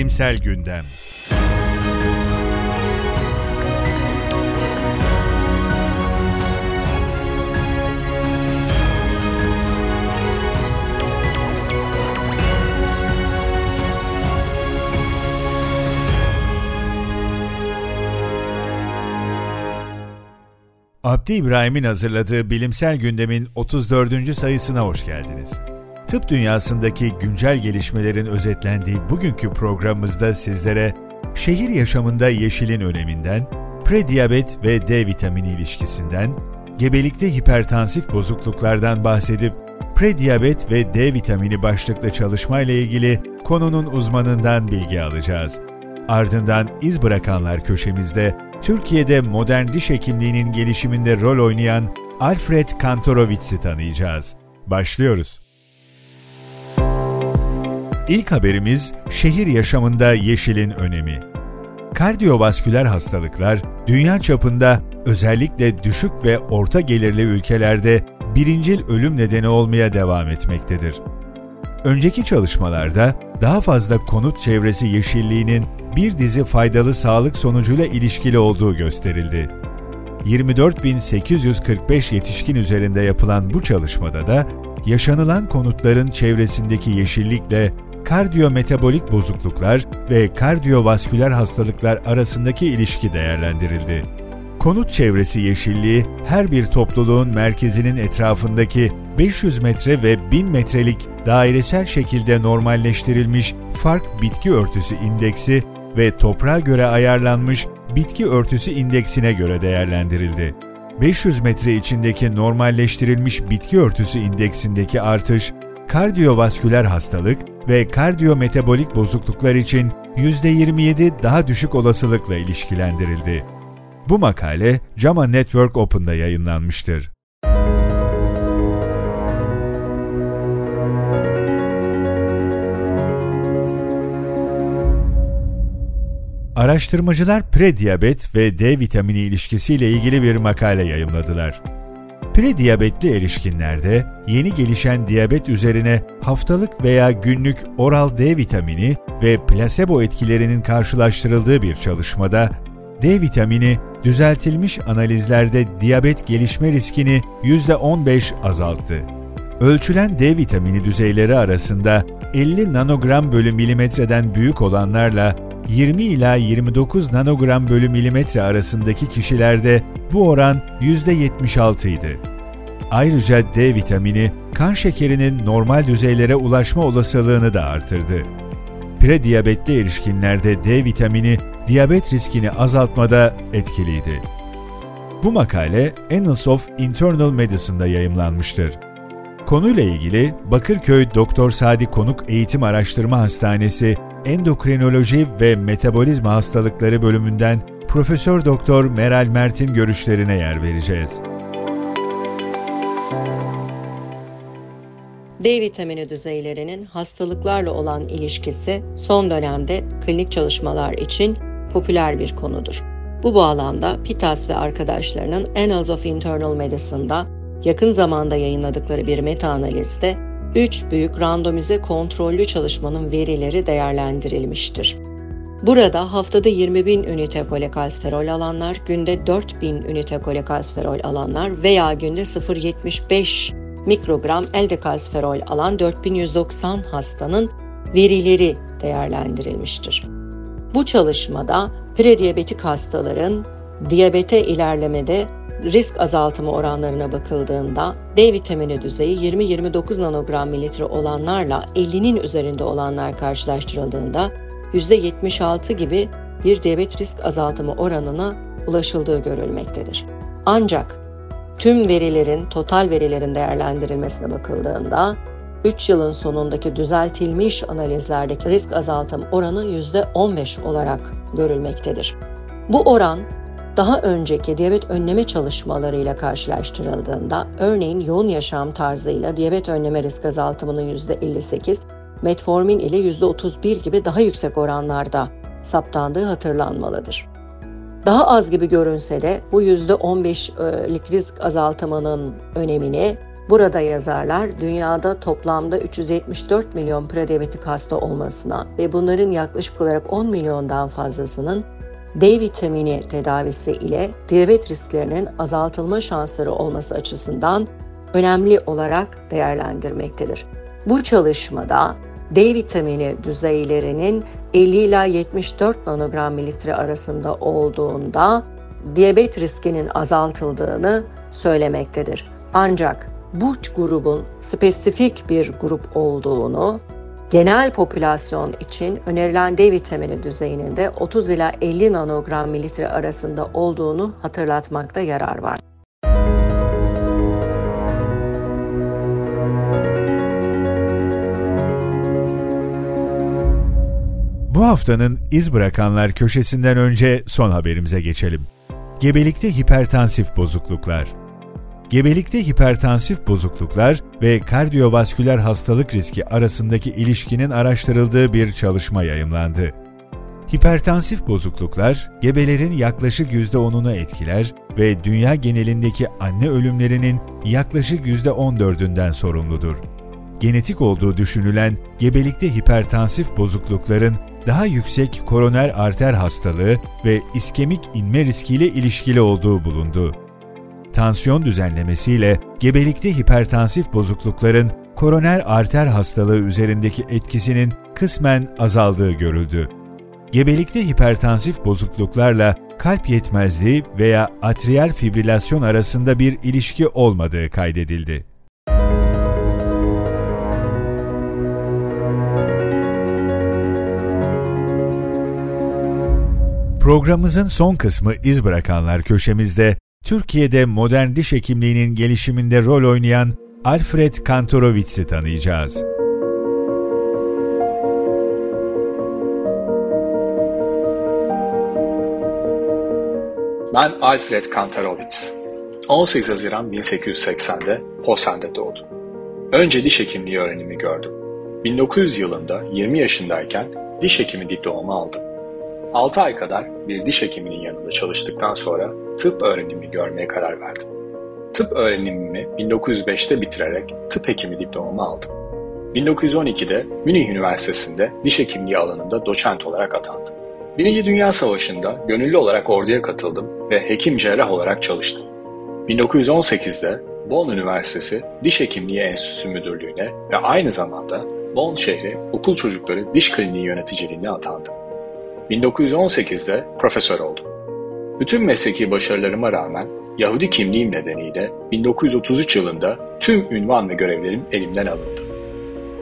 Bilimsel Gündem Abdi İbrahim'in hazırladığı Bilimsel Gündem'in 34. sayısına hoş geldiniz. Tıp dünyasındaki güncel gelişmelerin özetlendiği bugünkü programımızda sizlere şehir yaşamında yeşilin öneminden, prediyabet ve D vitamini ilişkisinden, gebelikte hipertansif bozukluklardan bahsedip prediyabet ve D vitamini başlıklı çalışmayla ilgili konunun uzmanından bilgi alacağız. Ardından iz bırakanlar köşemizde Türkiye'de modern diş hekimliğinin gelişiminde rol oynayan Alfred Kantorowicz'i tanıyacağız. Başlıyoruz. İlk haberimiz şehir yaşamında yeşilin önemi. Kardiyovasküler hastalıklar dünya çapında özellikle düşük ve orta gelirli ülkelerde birincil ölüm nedeni olmaya devam etmektedir. Önceki çalışmalarda daha fazla konut çevresi yeşilliğinin bir dizi faydalı sağlık sonucuyla ilişkili olduğu gösterildi. 24.845 yetişkin üzerinde yapılan bu çalışmada da yaşanılan konutların çevresindeki yeşillikle kardiyometabolik bozukluklar ve kardiyovasküler hastalıklar arasındaki ilişki değerlendirildi. Konut çevresi yeşilliği her bir topluluğun merkezinin etrafındaki 500 metre ve 1000 metrelik dairesel şekilde normalleştirilmiş fark bitki örtüsü indeksi ve toprağa göre ayarlanmış bitki örtüsü indeksine göre değerlendirildi. 500 metre içindeki normalleştirilmiş bitki örtüsü indeksindeki artış, kardiyovasküler hastalık ve kardiyometabolik bozukluklar için %27 daha düşük olasılıkla ilişkilendirildi. Bu makale JAMA Network Open'da yayınlanmıştır. Araştırmacılar prediyabet ve D vitamini ilişkisiyle ilgili bir makale yayımladılar. Prediyabetli erişkinlerde yeni gelişen diyabet üzerine haftalık veya günlük oral D vitamini ve plasebo etkilerinin karşılaştırıldığı bir çalışmada D vitamini düzeltilmiş analizlerde diyabet gelişme riskini %15 azalttı. Ölçülen D vitamini düzeyleri arasında 50 nanogram bölü milimetreden büyük olanlarla 20 ila 29 nanogram bölü milimetre arasındaki kişilerde bu oran %76 idi. Ayrıca D vitamini kan şekerinin normal düzeylere ulaşma olasılığını da artırdı. Prediyabetli erişkinlerde D vitamini diyabet riskini azaltmada etkiliydi. Bu makale Annals of Internal Medicine'da yayımlanmıştır. Konuyla ilgili Bakırköy Doktor Sadi Konuk Eğitim Araştırma Hastanesi Endokrinoloji ve Metabolizma Hastalıkları bölümünden Profesör Doktor Meral Mert'in görüşlerine yer vereceğiz. D vitamini düzeylerinin hastalıklarla olan ilişkisi son dönemde klinik çalışmalar için popüler bir konudur. Bu bağlamda Pitas ve arkadaşlarının Annals of Internal Medicine'da yakın zamanda yayınladıkları bir meta-analizde 3 büyük randomize kontrollü çalışmanın verileri değerlendirilmiştir. Burada haftada 20 bin ünite kolekalsiferol alanlar, günde 4 bin ünite kolekalsiferol alanlar veya günde 0.75 mikrogram elde kalsiferol alan 4190 hastanın verileri değerlendirilmiştir. Bu çalışmada prediyabetik hastaların diyabete ilerlemede risk azaltımı oranlarına bakıldığında D vitamini düzeyi 20-29 nanogram mililitre olanlarla 50'nin üzerinde olanlar karşılaştırıldığında %76 gibi bir diyabet risk azaltımı oranına ulaşıldığı görülmektedir. Ancak tüm verilerin, total verilerin değerlendirilmesine bakıldığında 3 yılın sonundaki düzeltilmiş analizlerdeki risk azaltım oranı %15 olarak görülmektedir. Bu oran daha önceki diyabet önleme çalışmalarıyla karşılaştırıldığında örneğin yoğun yaşam tarzıyla diyabet önleme risk azaltımının %58, metformin ile %31 gibi daha yüksek oranlarda saptandığı hatırlanmalıdır. Daha az gibi görünse de bu %15'lik risk azaltımının önemini Burada yazarlar dünyada toplamda 374 milyon prediabetik hasta olmasına ve bunların yaklaşık olarak 10 milyondan fazlasının D vitamini tedavisi ile diyabet risklerinin azaltılma şansları olması açısından önemli olarak değerlendirmektedir. Bu çalışmada D vitamini düzeylerinin 50 ila 74 nanogram mililitre arasında olduğunda diyabet riskinin azaltıldığını söylemektedir. Ancak bu grubun spesifik bir grup olduğunu, genel popülasyon için önerilen D vitamini düzeyinin de 30 ila 50 nanogram mililitre arasında olduğunu hatırlatmakta yarar var. Bu haftanın iz bırakanlar köşesinden önce son haberimize geçelim. Gebelikte hipertansif bozukluklar. Gebelikte hipertansif bozukluklar ve kardiyovasküler hastalık riski arasındaki ilişkinin araştırıldığı bir çalışma yayımlandı. Hipertansif bozukluklar, gebelerin yaklaşık %10'unu etkiler ve dünya genelindeki anne ölümlerinin yaklaşık %14'ünden sorumludur. Genetik olduğu düşünülen gebelikte hipertansif bozuklukların daha yüksek koroner arter hastalığı ve iskemik inme riskiyle ilişkili olduğu bulundu. Tansiyon düzenlemesiyle gebelikte hipertansif bozuklukların koroner arter hastalığı üzerindeki etkisinin kısmen azaldığı görüldü. Gebelikte hipertansif bozukluklarla kalp yetmezliği veya atriyal fibrilasyon arasında bir ilişki olmadığı kaydedildi. Programımızın son kısmı iz bırakanlar köşemizde Türkiye'de modern diş hekimliğinin gelişiminde rol oynayan Alfred Kantorowicz'i tanıyacağız. Ben Alfred Kantarowicz. 18 Haziran 1880'de Posen'de doğdum. Önce diş hekimliği öğrenimi gördüm. 1900 yılında 20 yaşındayken diş hekimi diplomamı aldım. 6 ay kadar bir diş hekiminin yanında çalıştıktan sonra tıp öğrenimi görmeye karar verdim. Tıp öğrenimimi 1905'te bitirerek tıp hekimi diplomamı aldım. 1912'de Münih Üniversitesi'nde diş hekimliği alanında doçent olarak atandım. Birinci Dünya Savaşı'nda gönüllü olarak orduya katıldım ve hekim cerrah olarak çalıştım. 1918'de Bonn Üniversitesi Diş Hekimliği Enstitüsü Müdürlüğü'ne ve aynı zamanda Bonn şehri okul çocukları diş kliniği yöneticiliğine atandım. 1918'de profesör oldum. Bütün mesleki başarılarıma rağmen Yahudi kimliğim nedeniyle 1933 yılında tüm ünvan ve görevlerim elimden alındı.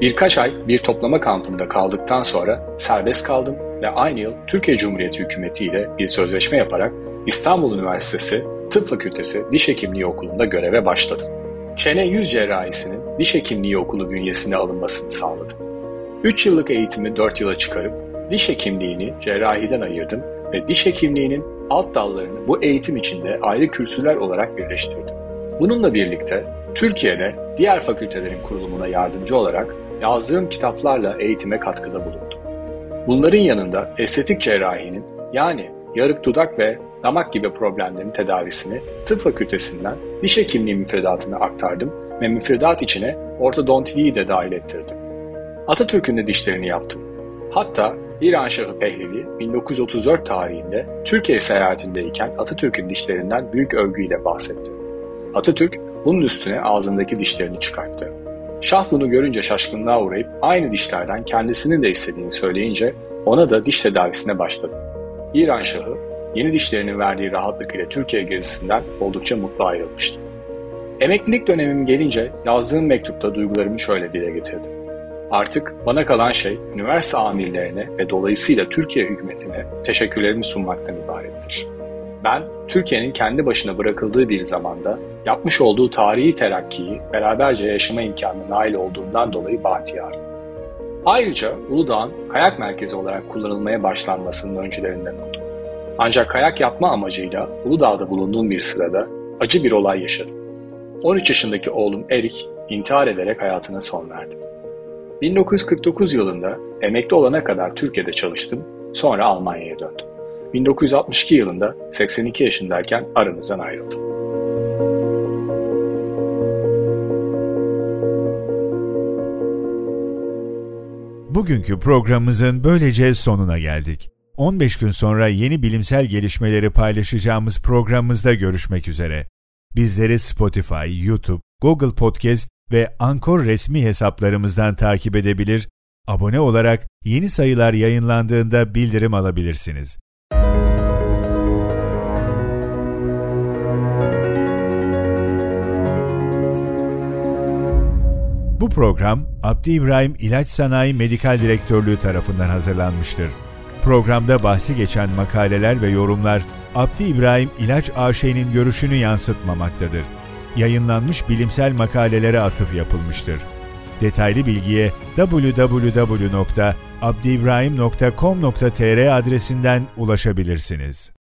Birkaç ay bir toplama kampında kaldıktan sonra serbest kaldım ve aynı yıl Türkiye Cumhuriyeti Hükümeti ile bir sözleşme yaparak İstanbul Üniversitesi Tıp Fakültesi Diş Hekimliği Okulu'nda göreve başladım. Çene yüz cerrahisinin diş hekimliği okulu bünyesine alınmasını sağladım. 3 yıllık eğitimi 4 yıla çıkarıp diş hekimliğini cerrahiden ayırdım ve diş hekimliğinin alt dallarını bu eğitim içinde ayrı kürsüler olarak birleştirdim. Bununla birlikte Türkiye'de diğer fakültelerin kurulumuna yardımcı olarak yazdığım kitaplarla eğitime katkıda bulundum. Bunların yanında estetik cerrahinin yani yarık dudak ve damak gibi problemlerin tedavisini tıp fakültesinden diş hekimliği müfredatına aktardım ve müfredat içine ortodontiliği de dahil ettirdim. Atatürk'ün de dişlerini yaptım. Hatta İran Şahı Pehlevi 1934 tarihinde Türkiye seyahatindeyken Atatürk'ün dişlerinden büyük övgüyle bahsetti. Atatürk bunun üstüne ağzındaki dişlerini çıkarttı. Şah bunu görünce şaşkınlığa uğrayıp aynı dişlerden kendisinin de istediğini söyleyince ona da diş tedavisine başladı. İran Şahı yeni dişlerinin verdiği rahatlık ile Türkiye gezisinden oldukça mutlu ayrılmıştı. Emeklilik dönemim gelince yazdığım mektupta duygularımı şöyle dile getirdim. Artık bana kalan şey üniversite amirlerine ve dolayısıyla Türkiye hükümetine teşekkürlerimi sunmaktan ibarettir. Ben, Türkiye'nin kendi başına bırakıldığı bir zamanda yapmış olduğu tarihi terakkiyi beraberce yaşama imkanına nail olduğundan dolayı bahtiyarım. Ayrıca Uludağ'ın kayak merkezi olarak kullanılmaya başlanmasının öncülerinden oldum. Ancak kayak yapma amacıyla Uludağ'da bulunduğum bir sırada acı bir olay yaşadım. 13 yaşındaki oğlum Erik intihar ederek hayatına son verdi. 1949 yılında emekli olana kadar Türkiye'de çalıştım, sonra Almanya'ya döndüm. 1962 yılında 82 yaşındayken aramızdan ayrıldım. Bugünkü programımızın böylece sonuna geldik. 15 gün sonra yeni bilimsel gelişmeleri paylaşacağımız programımızda görüşmek üzere. Bizleri Spotify, YouTube, Google Podcast ve Anchor resmi hesaplarımızdan takip edebilir, abone olarak yeni sayılar yayınlandığında bildirim alabilirsiniz. Bu program Abdi İbrahim İlaç Sanayi Medikal Direktörlüğü tarafından hazırlanmıştır. Programda bahsi geçen makaleler ve yorumlar Abdi İbrahim İlaç AŞ'nin görüşünü yansıtmamaktadır. Yayınlanmış bilimsel makalelere atıf yapılmıştır. Detaylı bilgiye www.abdiibrahim.com.tr adresinden ulaşabilirsiniz.